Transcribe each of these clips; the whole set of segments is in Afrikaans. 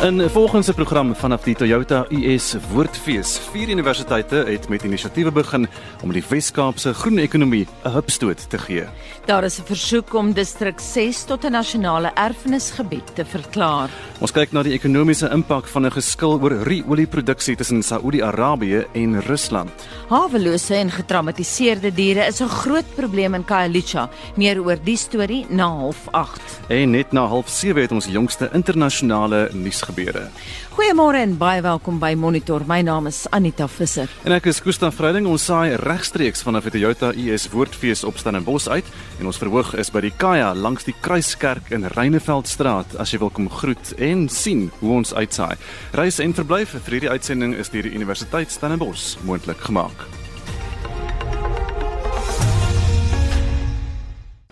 In volgens se program vanaf die Toyota US Woordfees, vier universiteite het met inisiatiewe begin om die Wes-Kaapse groen ekonomie 'n hupstoot te gee. Daar is 'n versoek om distrik 6 tot 'n nasionale erfenisgebied te verklaar. Ons kyk na die ekonomiese impak van 'n geskil oor ru-olieproduksie tussen Saudi-Arabië en Rusland. Hawelose en getraumatiseerde diere is 'n groot probleem in Khayelitsha. Meer oor die storie na 08:30. En net na 07:30 het ons jongste internasionale nuus gebeure. Goeiemôre en baie welkom by Monitor. My naam is Anita Visser. En ek is Koos van Vreiding. Ons saai regstreeks vanaf die Toyota US Woordfees op Stellenbosch uit en ons verhoog is by die Kaya langs die Kruiskerk in Reineveldstraat as jy wil kom groet en sien hoe ons uitsaai. Reis en verblyf vir hierdie uitsending is deur die Universiteit Stellenbosch moontlik gemaak.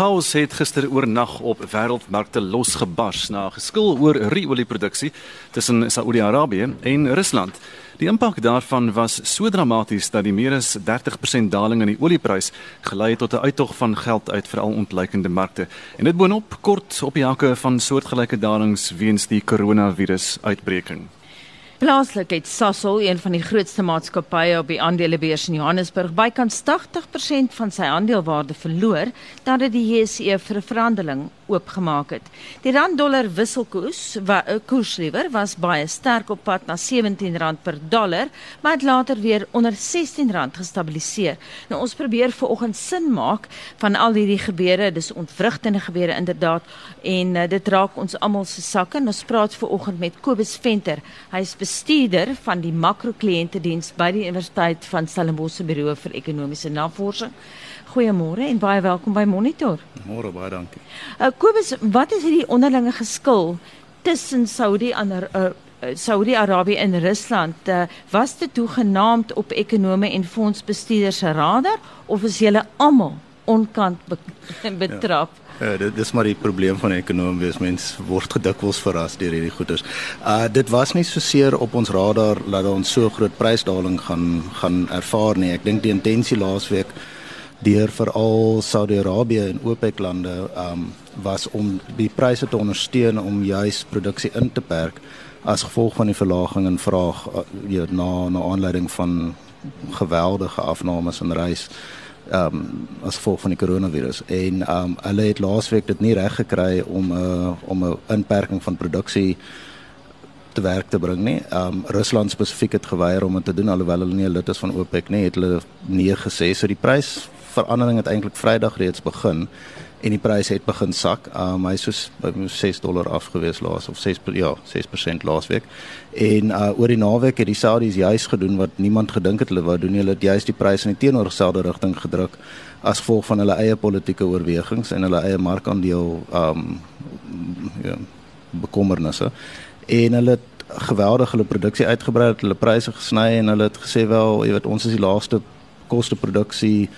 Chaos het gister oornag op wêreldmarkte losgebars na 'n geskil oor ru-olieproduksie tussen Saudi-Arabië en Rusland. Die impak daarvan was so dramaties dat die meer as 30% daling in die olieprys gelei het tot 'n uittog van geld uit veral ontleikende markte. En dit boonop kort op die hakke van soortgelyke dalings weens die koronavirus uitbreking. Plaaslik het Sasol, een van die grootste maatskappye op die aandelebeurs in Johannesburg, bykans 80% van sy aandelewaarde verloor nadat die JSE vir 'n verhandeling oopgemaak het. Die rand-dollar wisselkoers, wat 'n koers liewer, was baie sterk op pad na R17 per dollar, maar het later weer onder R16 gestabiliseer. Nou ons probeer vanoggend sin maak van al hierdie gebeure, dis ontwrigtende gebeure inderdaad en uh, dit raak ons almal se sakke. Ons praat vanoggend met Kobus Venter. Hy is bestuurder van die makrokliëntediens by die Universiteit van Stellenbosch se Buro vir Ekonomiese Navorsing. Goeiemôre en baie welkom by Monitor. Môre baie dankie. Uh, Kobus, wat is hierdie onderlinge geskil tussen Saudi en uh, Saudi-Arabië en Rusland? Uh, was dit toegenaamd op ekonome en fondsbestuurders se radar of is julle almal onkant be betrap? Ja. Uh, dit dis maar die probleem van 'n ekonom wees mens word gedikwels verras deur hierdie goeders. Uh dit was nie so seer op ons radar dat ons so groot prysdaling gaan gaan ervaar nie. Ek dink die intensie laasweek deur veral Saudi-Arabië en OPEC lande um was om die pryse te ondersteun om juis produksie in te perk as gevolg van die verlaging in vraag uh, na na aanleiding van geweldige afnames in reis ehm um, as gevolg van die koronavirus en ehm um, hulle het laasweek dit nie reg gekry om 'n uh, om 'n inperking van produksie te werk te bring nie. Ehm um, Rusland spesifiek het geweier om dit te doen alhoewel hulle nie 'n lid is van OPEC nie, het hulle nee gesê. So die prysverandering het eintlik Vrydag reeds begin en die pryse het begin sak. Um hy soos by 6 dollar afgewees laas of 6 ja, 6% laasweek. En uh oor die naweek het die Saudis juis gedoen wat niemand gedink het hulle wou doen. Hulle het juis die pryse in die teenoorgestelde rigting gedruk as gevolg van hulle eie politieke oorwegings en hulle eie markandeel um ja bekommernisse. En hulle het geweldig hulle produksie uitgebrei, hulle pryse gesny en hulle het gesê wel, jy weet ons is die laaste koste produksie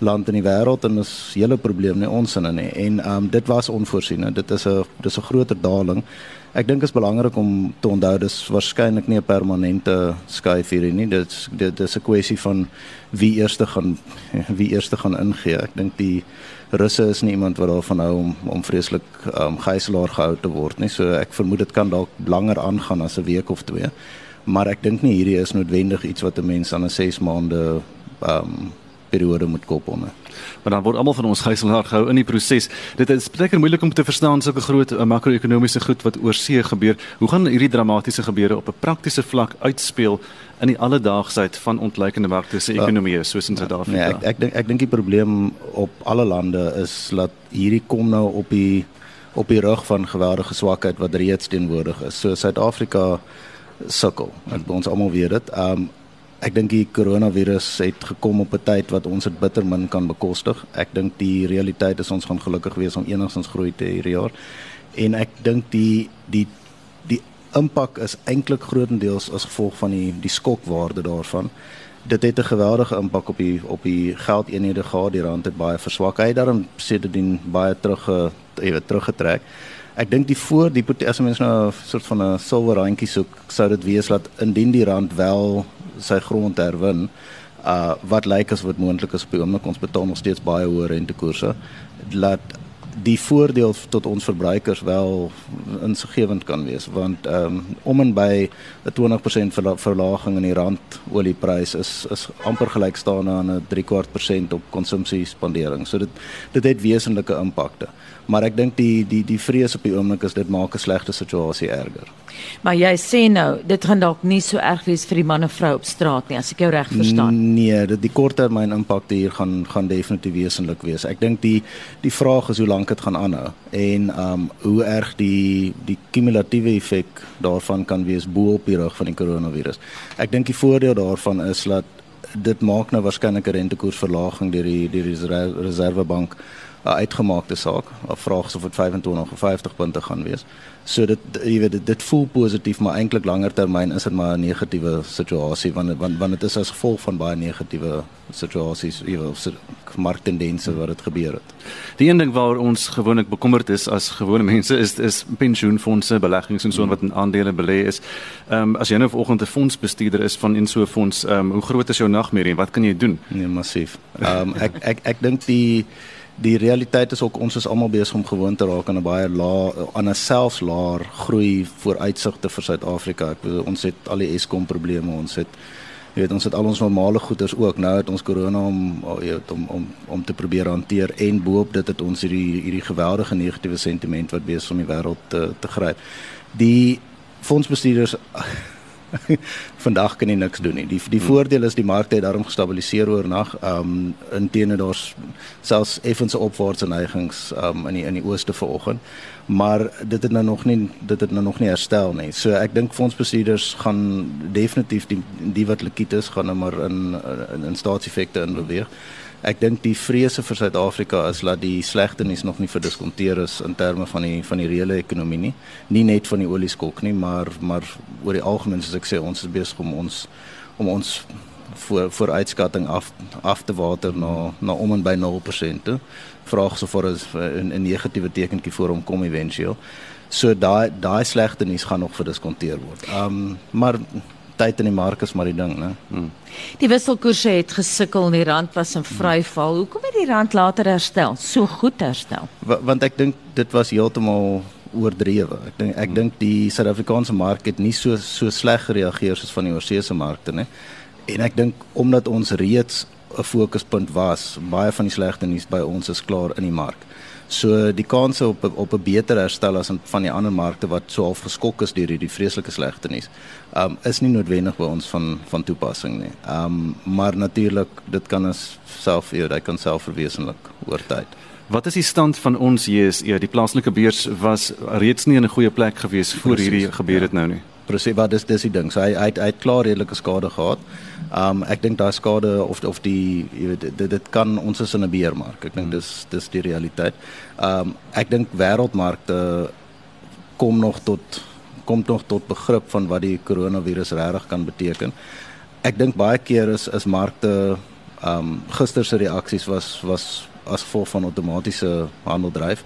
land in die wêreld en dis hele probleem nie ons in nie. En um, dit was onvoorsien dit is 'n dis 'n groter daling. Ek dink is belangrik om te onthou dis waarskynlik nie 'n permanente skuif hier nie. Dit dit is 'n kwessie van wie eerste gaan wie eerste gaan ingee. Ek dink die russe is nie iemand wat daarvan hou om om vreeslik um, gijslaer gehou te word nie. So ek vermoed dit kan dalk langer aangaan as 'n week of twee. Maar ek dink nie hierdie is noodwendig iets wat 'n mens aan 'n 6 maande um, periode moet koppel nie. Maar dan word almal van ons gijslaar gehou in die proses. Dit is baie moeilik om te verstaan sulke groot uh, makro-ekonomiese goed wat oor see gebeur. Hoe gaan hierdie dramatiese gebeure op 'n praktiese vlak uitspeel in die alledaagsheid van ontleikende markte se ekonomie soos in Suid-Afrika? Nee, ek ek dink ek dink die probleem op alle lande is dat hierdie kom nou op die op die rug van geweldige swakheid wat reeds teenwoordig is. So Suid-Afrika sukkel. Ek ons almal weet dit. Um Ek dink die koronavirus het gekom op 'n tyd wat ons dit bitter min kan bekostig. Ek dink die realiteit is ons gaan gelukkig wees om enigstens groei te hierdie jaar. En ek dink die die die impak is eintlik grootendeels as gevolg van die die skokwaarde daarvan. Dit het 'n geweldige impak op die op die geldeenhede gehad. Die rand het baie verswak. Hy het daarom sedertdien baie terug jy weet teruggetrek. Ek dink die voor die as mens nou 'n soort van 'n silwer randjie soek, sou dit wees dat indien die rand wel sy grond herwin, uh wat lyk as wat moontlik is op die oomblik ons betaal nog steeds baie hoë rentekoerse, laat die voordeel tot ons verbruikers wel insiggewend kan wees want ehm um, om en by 'n 20% verla verlaging in die rand oliepryse is is amper gelykstaande aan 'n 3 kwart persent op konsumpsiespandering. So dit dit het wesenlike impakte. Maar ek dink die die die vrees op die oomblik is dit maak 'n slegte situasie erger. Maar jy sê nou, dit gaan dalk nie so erg wees vir die man en vrou op straat nie, as ek jou reg verstaan. Nee, dit die korttermyn impak hier gaan gaan definitief wesenlik wees. Ek dink die die vraag is hoe lank dit gaan aanhou en um hoe erg die die kumulatiewe effek daarvan kan wees bo op die rug van die koronavirus. Ek dink die voordeel daarvan is dat dit maak nou waarskynlik 'n rentekoersverlaging deur die die reservebank 'n uitgemaakte saak. Of vraag of dit 25 of 50 punte gaan wees. So dit jy weet dit, dit voel positief, maar eintlik langer termyn is dit maar 'n negatiewe situasie want want want dit is as gevolg van baie negatiewe situasies, jy weet, marktendense wat dit gebeur het. Die een ding waar ons gewoonlik bekommerd is as gewone mense is is pensioenfonde, beleggings en so wat in aandele belê is. Ehm um, as jy nou vanoggend 'n fondsbestuurder is van in so 'n fonds, ehm um, hoe groot is jou nagmerrie en wat kan jy doen? Nee, massief. Ehm um, ek ek ek dink die die realiteit is ook ons is almal besig om gewoon te raak aan 'n baie lae aan 'n selfs laer groei vooruitsigte vir Suid-Afrika. Ek bedoel ons het al die Eskom probleme, ons het jy weet ons het al ons normale goederes ook. Nou het ons corona om jy weet om om om te probeer hanteer en boop dit het ons hierdie hierdie geweldige negatiewe sentiment wat besig om die wêreld te te gryp. Die fondsbestuurders vandag kan jy niks doen nie. Die die voordeel is die markte het daarom gestabiliseer oornag. Ehm um, intene daar's selfs effense opwaartse neigings ehm um, in die in die ooste vanoggend. Maar dit het nou nog nie dit het nou nog nie herstel nie. So ek dink fondsbestuurders gaan definitief die die wat likwid is gaan nou maar in in, in staatseffekte inbeweeg. Ek dink die vrese vir Suid-Afrika is dat die slegte nuus nog nie verdiskonteer is in terme van die van die reële ekonomie nie. Nie net van die olieskok nie, maar maar oor die algemeen soos ek sê, ons is besig om ons om ons voor vooruitskatting af af te water na na om en by 0%. Vraag so vir 'n 'n negatiewe tekentjie voor hom kom éventueel. So daai daai slegte nuus gaan nog verdiskonteer word. Ehm um, maar tyd in die mark is maar die ding, né? Hmm. Die wisselkoerse het gesukkel en die rand was in vryval. Hoekom het die rand later herstel? So goed herstel. W want ek dink dit was heeltemal oordrewe. Ek dink ek dink die Suid-Afrikaanse mark het nie so so sleg gereageer soos van die oorseese markte nie. En ek dink omdat ons reeds 'n fokuspunt was, baie van die slegte nuus by ons is klaar in die mark. So die kanse op op 'n beter herstel as van die ander markte wat so half geskok is deur hierdie vreeslike slegte nuus. Um is nie noodwendig by ons van van toepassing nie. Um maar natuurlik dit kan ons self eer, hy kan self verwesenlik oor tyd. Wat is die stand van ons JSE? Die plaaslike beurs was reeds nie in 'n goeie plek gewees voor Precies, hierdie gebeur het ja. nou nie presies wat is dis die ding. So hy hy het, hy het klaar redelike skade gehad. Um ek dink daai skade of of die jy weet dit dit kan ons is in 'n beermark. Ek dink hmm. dis dis die realiteit. Um ek dink wêreldmarkte kom nog tot kom nog tot begrip van wat die koronavirus regtig kan beteken. Ek dink baie keer is is markte um gister se reaksies was was as gevolg van outomatiese handeldryf.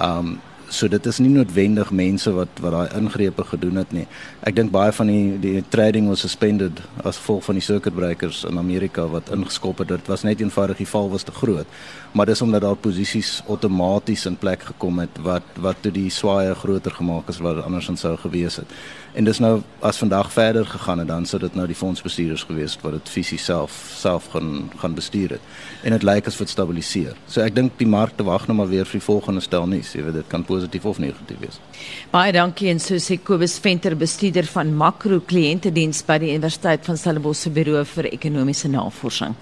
Um so dit is nie noodwendig mense wat wat daai ingrepe gedoen het nie. Ek dink baie van die die trading was suspended as gevolg van die circuit breakers in Amerika wat ingeskop het. Dit was net eenvoudig die val was te groot. Maar dis omdat daar posisies outomaties in plek gekom het wat wat toe die swaaye groter gemaak is wat andersins sou gewees het. En dis nou as vandag verder gegaan het dan sou dit nou die fondsbestuurders gewees het wat dit fisies self self gaan gaan bestuur het. En dit lyk asof dit stabiliseer. So ek dink die markte wag nou maar weer vir die volgende stel nuus. Jy weet dit kan positief of negatief wees. Baie dankie en so sê Kobus Venter bestuurder van Makro Kliëntediens by die Universiteit van Stellenbosch se Buro vir Ekonomiese Navorsing.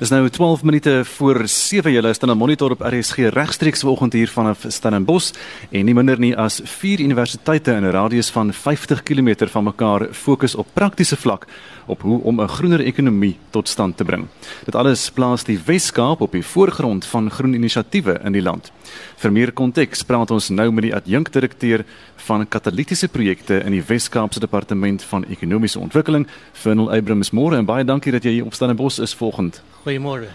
Dis nou 12 minute voor 7 julle is dan 'n monitor op RSG regstreeks vanoggend hier vanaf Stellenbosch en nie minder nie as vier universiteite in 'n radius van 50 km van mekaar fokus op praktiese vlak op hoe om 'n groener ekonomie tot stand te bring. Dit alles plaas die Wes-Kaap op die voorgrond van groen inisiatiewe in die land. Vir meer konteks praat ons nou met die adjunkdirekteur van katalitiese projekte in die Wes-Kaapse Departement van Ekonomiese Ontwikkeling, Vernel Abrams. Môre en baie dankie dat jy hier op Stellenbosch is vanoggend. Goeiemôre.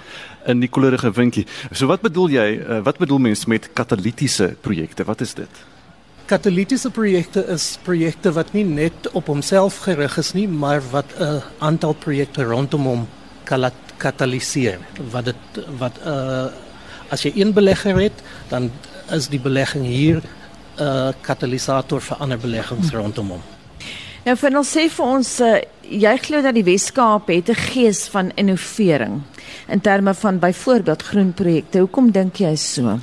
In die koelerige windjie. So wat bedoel jy? Uh, wat bedoel mens met katalitiese projekte? Wat is dit? Katalitiese projekte is projekte wat nie net op homself gerig is nie, maar wat 'n aantal projekte rondom hom kataliseer. Wat dit wat 'n uh, as jy een belegger het, dan is die belegging hier 'n uh, katalisator vir ander beleggings rondom hom. Nou vir ons sê vir ons uh, jy glo dat die Wes-Kaap het 'n gees van innovering in terme van byvoorbeeld groen projekte. Hoekom dink jy so?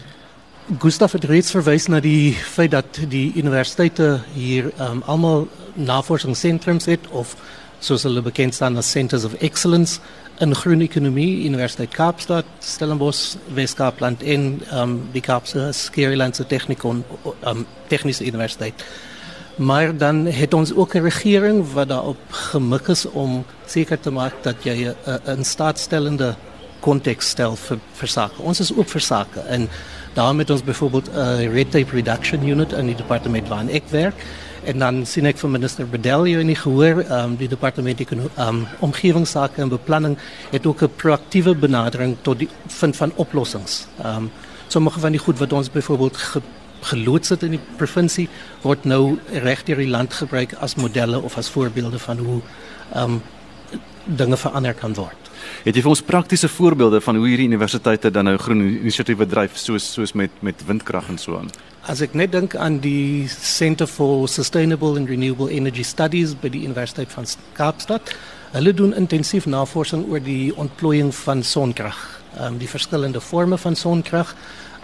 Gustav het reeds verwys na die feit dat die universiteite hier um, almal navorsingssentrums het of soos hulle bekend staan as centers of excellence in groen ekonomie, Universiteit Kaapstad, Stellenbosch, Wes-Kaapland en um, die Kaapse um, Technische Universiteit. Maar dan het ons ook 'n regering wat daarop gemik is om seker te maak dat jy 'n staatstellende konteks stel vir vir sake. Ons is ook vir sake en daarom het ons byvoorbeeld 'n red tape reduction unit in die departement waarin ek werk. En dan sien ek van minister Bedelio in die gehoor, um, die departement um, ehm, omgewingsake en beplanning het ook 'n proaktiewe benadering tot die vind van oplossings. Um, sommige van die goed wat ons byvoorbeeld ge, het in die provinsie word nou reg deur die land gebruik as modelle of as voorbeelde van hoe um, dinge verander kan word. Het jy vir ons praktiese voorbeelde van hoe hierdie universiteite dan nou groen inisiatiewe dryf soos soos met met windkrag en so aan? As ek net dink aan die Center for Sustainable and Renewable Energy Studies by die Universiteit van Kaapstad, hulle doen intensief navorsing oor die ontplooiing van sonkrag, ehm um, die verskillende forme van sonkrag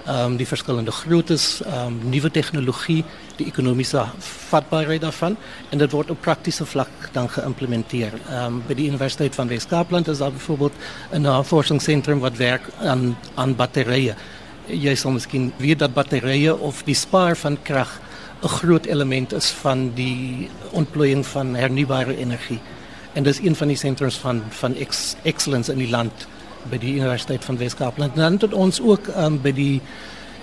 um, die verskillende groottes, um, nuwe tegnologie, die ekonomiese vatbaarheid daarvan en dit word op praktiese vlak dan geïmplementeer. Um, by die Universiteit van Wes-Kaapland is daar byvoorbeeld 'n navorsingsentrum wat werk aan aan batterye. Jy sal miskien weet dat batterye of die spaar van krag 'n groot element is van die ontplooiing van hernubare energie. En dis een van die sentrums van van ex excellence in die land by die Universiteit van Wes-Kaapland. Dan het ons ook um, by die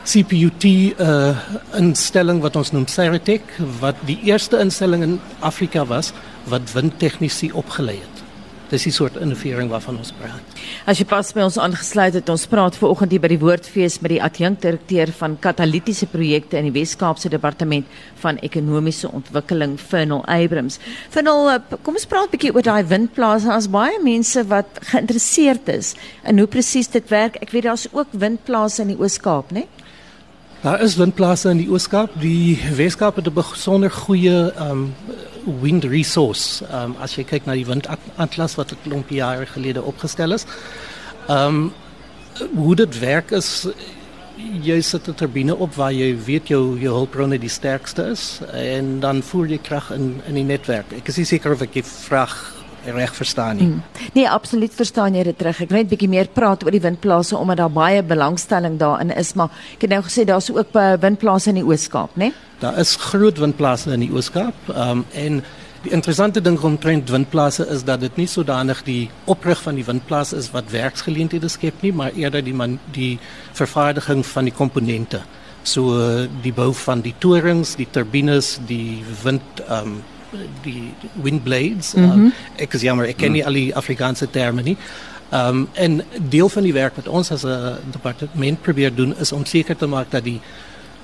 CPUT uh, instelling wat ons noem Ceratec wat die eerste instelling in Afrika was wat windtegnisie opgelei het. Dis die soort innovering waarvan ons praat. As jy pas by ons aangesluit het, ons praat ver oggend hier by die Woordfees met die adjunkdirekteur van katalitiese projekte in die Wes-Kaapse Departement van Ekonomiese Ontwikkeling, Fernal Abrams. Fernal, eh, kom ons praat 'n bietjie oor daai windplase. As baie mense wat geïnteresseerd is in hoe presies dit werk. Ek weet daar's ook windplase in die Oos-Kaap, né? Nee? Daar is windplase in die Oos-Kaap. Die Wes-Kaap het 'n besonder goeie um wind resource. Um as jy kyk na die windatlas wat 'n klomp jare gelede opgestel is. Um hoe dit werk is jy sit 'n turbine op waar jy weet jou jou hulpbronne die sterkste is en dan voer jy krag in in die netwerk. Ek is nie seker of ek die vraag reg verstaan nie. Mm. Nee, absoluut verstaan jy dit reg. Ek wil net bietjie meer praat oor die windplase omdat daar baie belangstelling daarin is, maar ek het nou gesê daar's ook windplase in die Oos-Kaap, né? Nee? Daar is groot windplase in die Oos-Kaap. Ehm um, en die interessante ding omtrent windplase is dat dit nie sodanig die oprig van die windplase is wat werksgeleenthede skep nie, maar eerder die man, die vervaardiging van die komponente. So die bou van die torings, die turbines, die wind ehm um, die wind blades. Mm -hmm. um, ek is jammer, ek ken nie mm. al die Afrikaanse terme nie. Um en deel van die werk wat ons as 'n departement probeer doen is om seker te maak dat die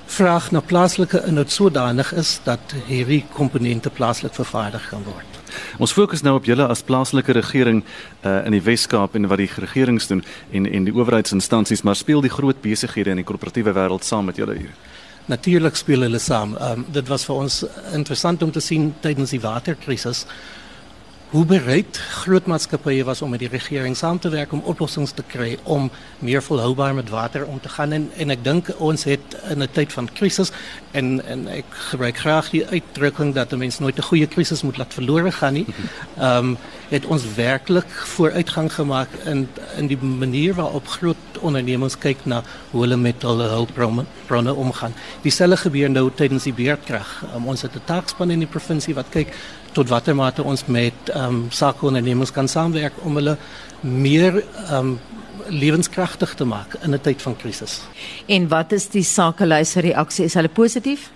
vraag na plaaslike inhoud sodanig is dat hierdie komponente plaaslik vervaardig kan word. Ons fokus nou op julle as plaaslike regering uh, in die Wes-Kaap en wat die regerings doen en en die owerheidsinstansies, maar speel die groot besighede in die korporatiewe wêreld saam met julle hier? Natuurlik speel hulle saam. Um, dit was vir ons interessant om te sien tydens die waterkrisis hoe bereid groot maatskappye was om met die regering saam te werk om oplossings te kry om meer volhoubaar met water om te gaan en en ek dink ons het in 'n tyd van krisis en en ek gebruik graag die uitdrukking dat 'n mens nooit 'n goeie krisis moet laat verlore gaan nie. Um, het ons werklik vooruitgang gemaak in in die manier waarop groot ondernemings kyk na hoe met hulle hulpbronne omgaan. Dieselfde gebeur nou tydens die beerdkrag. Um, ons het 'n taakspan in die provinsie wat kyk tot watter mate ons met ehm um, sakeondernemings kan saamwerk om hulle meer ehm um, lewenskragtig te maak in 'n tyd van krisis. En wat is die sakelui se reaksie? Is hulle positief?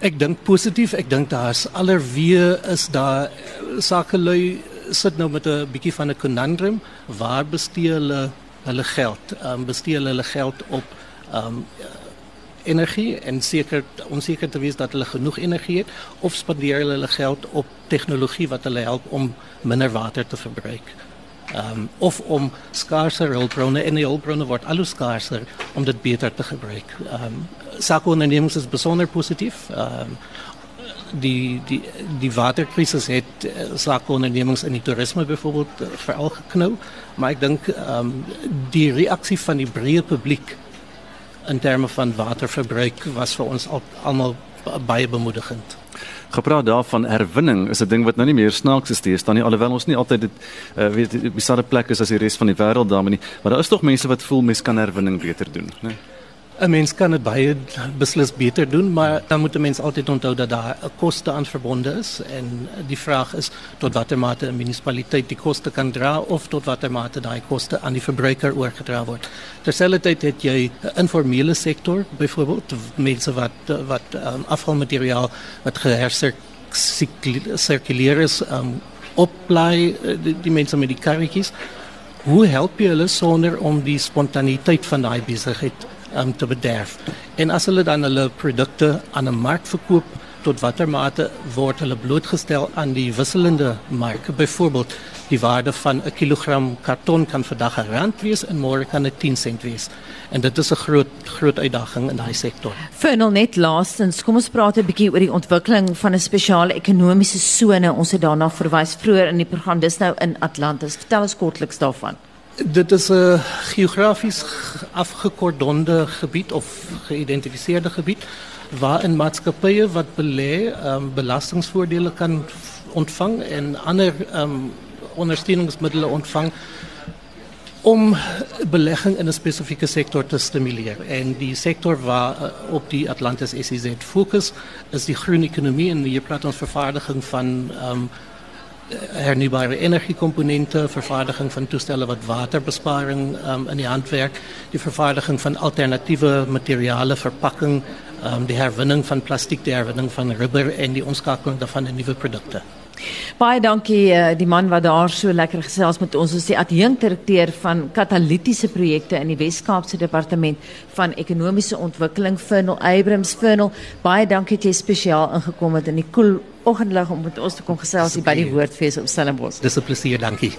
Ek dink positief. Ek dink daar's allerweë is daar sakelui sit nou met 'n bietjie van 'n conundrum. Waar bestee hulle hulle geld? Ehm um, bestee hulle geld op ehm um, energie en seker onseker te wees dat hulle genoeg energie het of spandeer hulle hulle geld op tegnologie wat hulle help om minder water te verbruik. Ehm um, of om skaarser hulpbronne en die hulpbronne word al hoe skaarser om dit beter te gebruik. Ehm um, sakeondernemings is besonder positief. Ehm um, die die die waterkrisis het uh, sakeondernemings in die toerisme byvoorbeeld uh, veral geknou, maar ek dink ehm um, die reaksie van die breë publiek in terme van waterverbruik was vir ons al, almal baie bemoedigend. Gepraat daarvan herwinning is 'n ding wat nou nie meer snaaks is nie, staan nie alhoewel ons nie altyd dit uh, weet dieselfde plek is as die res van die wêreld daarmee nie, maar daar is tog mense wat voel mense kan herwinning beter doen, né? Nee? 'n mens kan dit baie beslis beter doen, maar dan moet 'n mens altyd dat daar 'n koste aan verbonde is en die vraag is tot watter mate 'n munisipaliteit die koste kan dra of tot watter mate daai koste aan die verbruiker oorgedra word. Terselfdertyd het jy 'n informele sektor, byvoorbeeld mense wat wat um, afvalmateriaal wat gehersirkuleer is, um, oplaai die, die mense met die karretjies. Hoe help jy hulle sonder om die spontaniteit van daai besigheid um, te bederf. En as hulle dan hulle produkte aan 'n mark verkoop, tot watter mate word hulle blootgestel aan die wisselende marke? Byvoorbeeld, die waarde van 'n kilogram karton kan vandag 'n rand wees en môre kan dit 10 sent wees. En dit is 'n groot groot uitdaging in daai sektor. Funnel net laastens, kom ons praat 'n bietjie oor die ontwikkeling van 'n spesiale ekonomiese sone. Ons het daarna verwys vroeër in die program. Dis nou in Atlantis. Vertel ons kortliks daarvan. Dit is 'n geografies afgekordonde gebied of geïdentifiseerde gebied waarin maatskappye wat belê um, belastingvoordele kan ontvang en ander um, ondersteuningsmiddels ontvang om belegging in 'n spesifieke sektor te stimuleer. En die sektor waar uh, op die Atlantis SEZ fokus is die groen ekonomie en die platonsvervaardiging van um, hernubare energiekomponente, vervaardiging van toestelle wat waterbesparing um, in die hand werk, die vervaardiging van alternatiewe materiale, verpakking, um, die herwinning van plastiek, die herwinning van rubber en die omskakeling daarvan in nuwe produkte. Baie dankie uh, die man wat daar so lekker gesels met ons is die adjunkdirekteur van katalitiese projekte in die Wes-Kaapse departement van ekonomiese ontwikkeling Funnel Abrams Funnel. Baie dankie dat jy spesiaal ingekom het in die koel cool oggendlig om met ons te kom gesels hier by die Woordfees op Stellenbosch. Dis 'n plesier, dankie.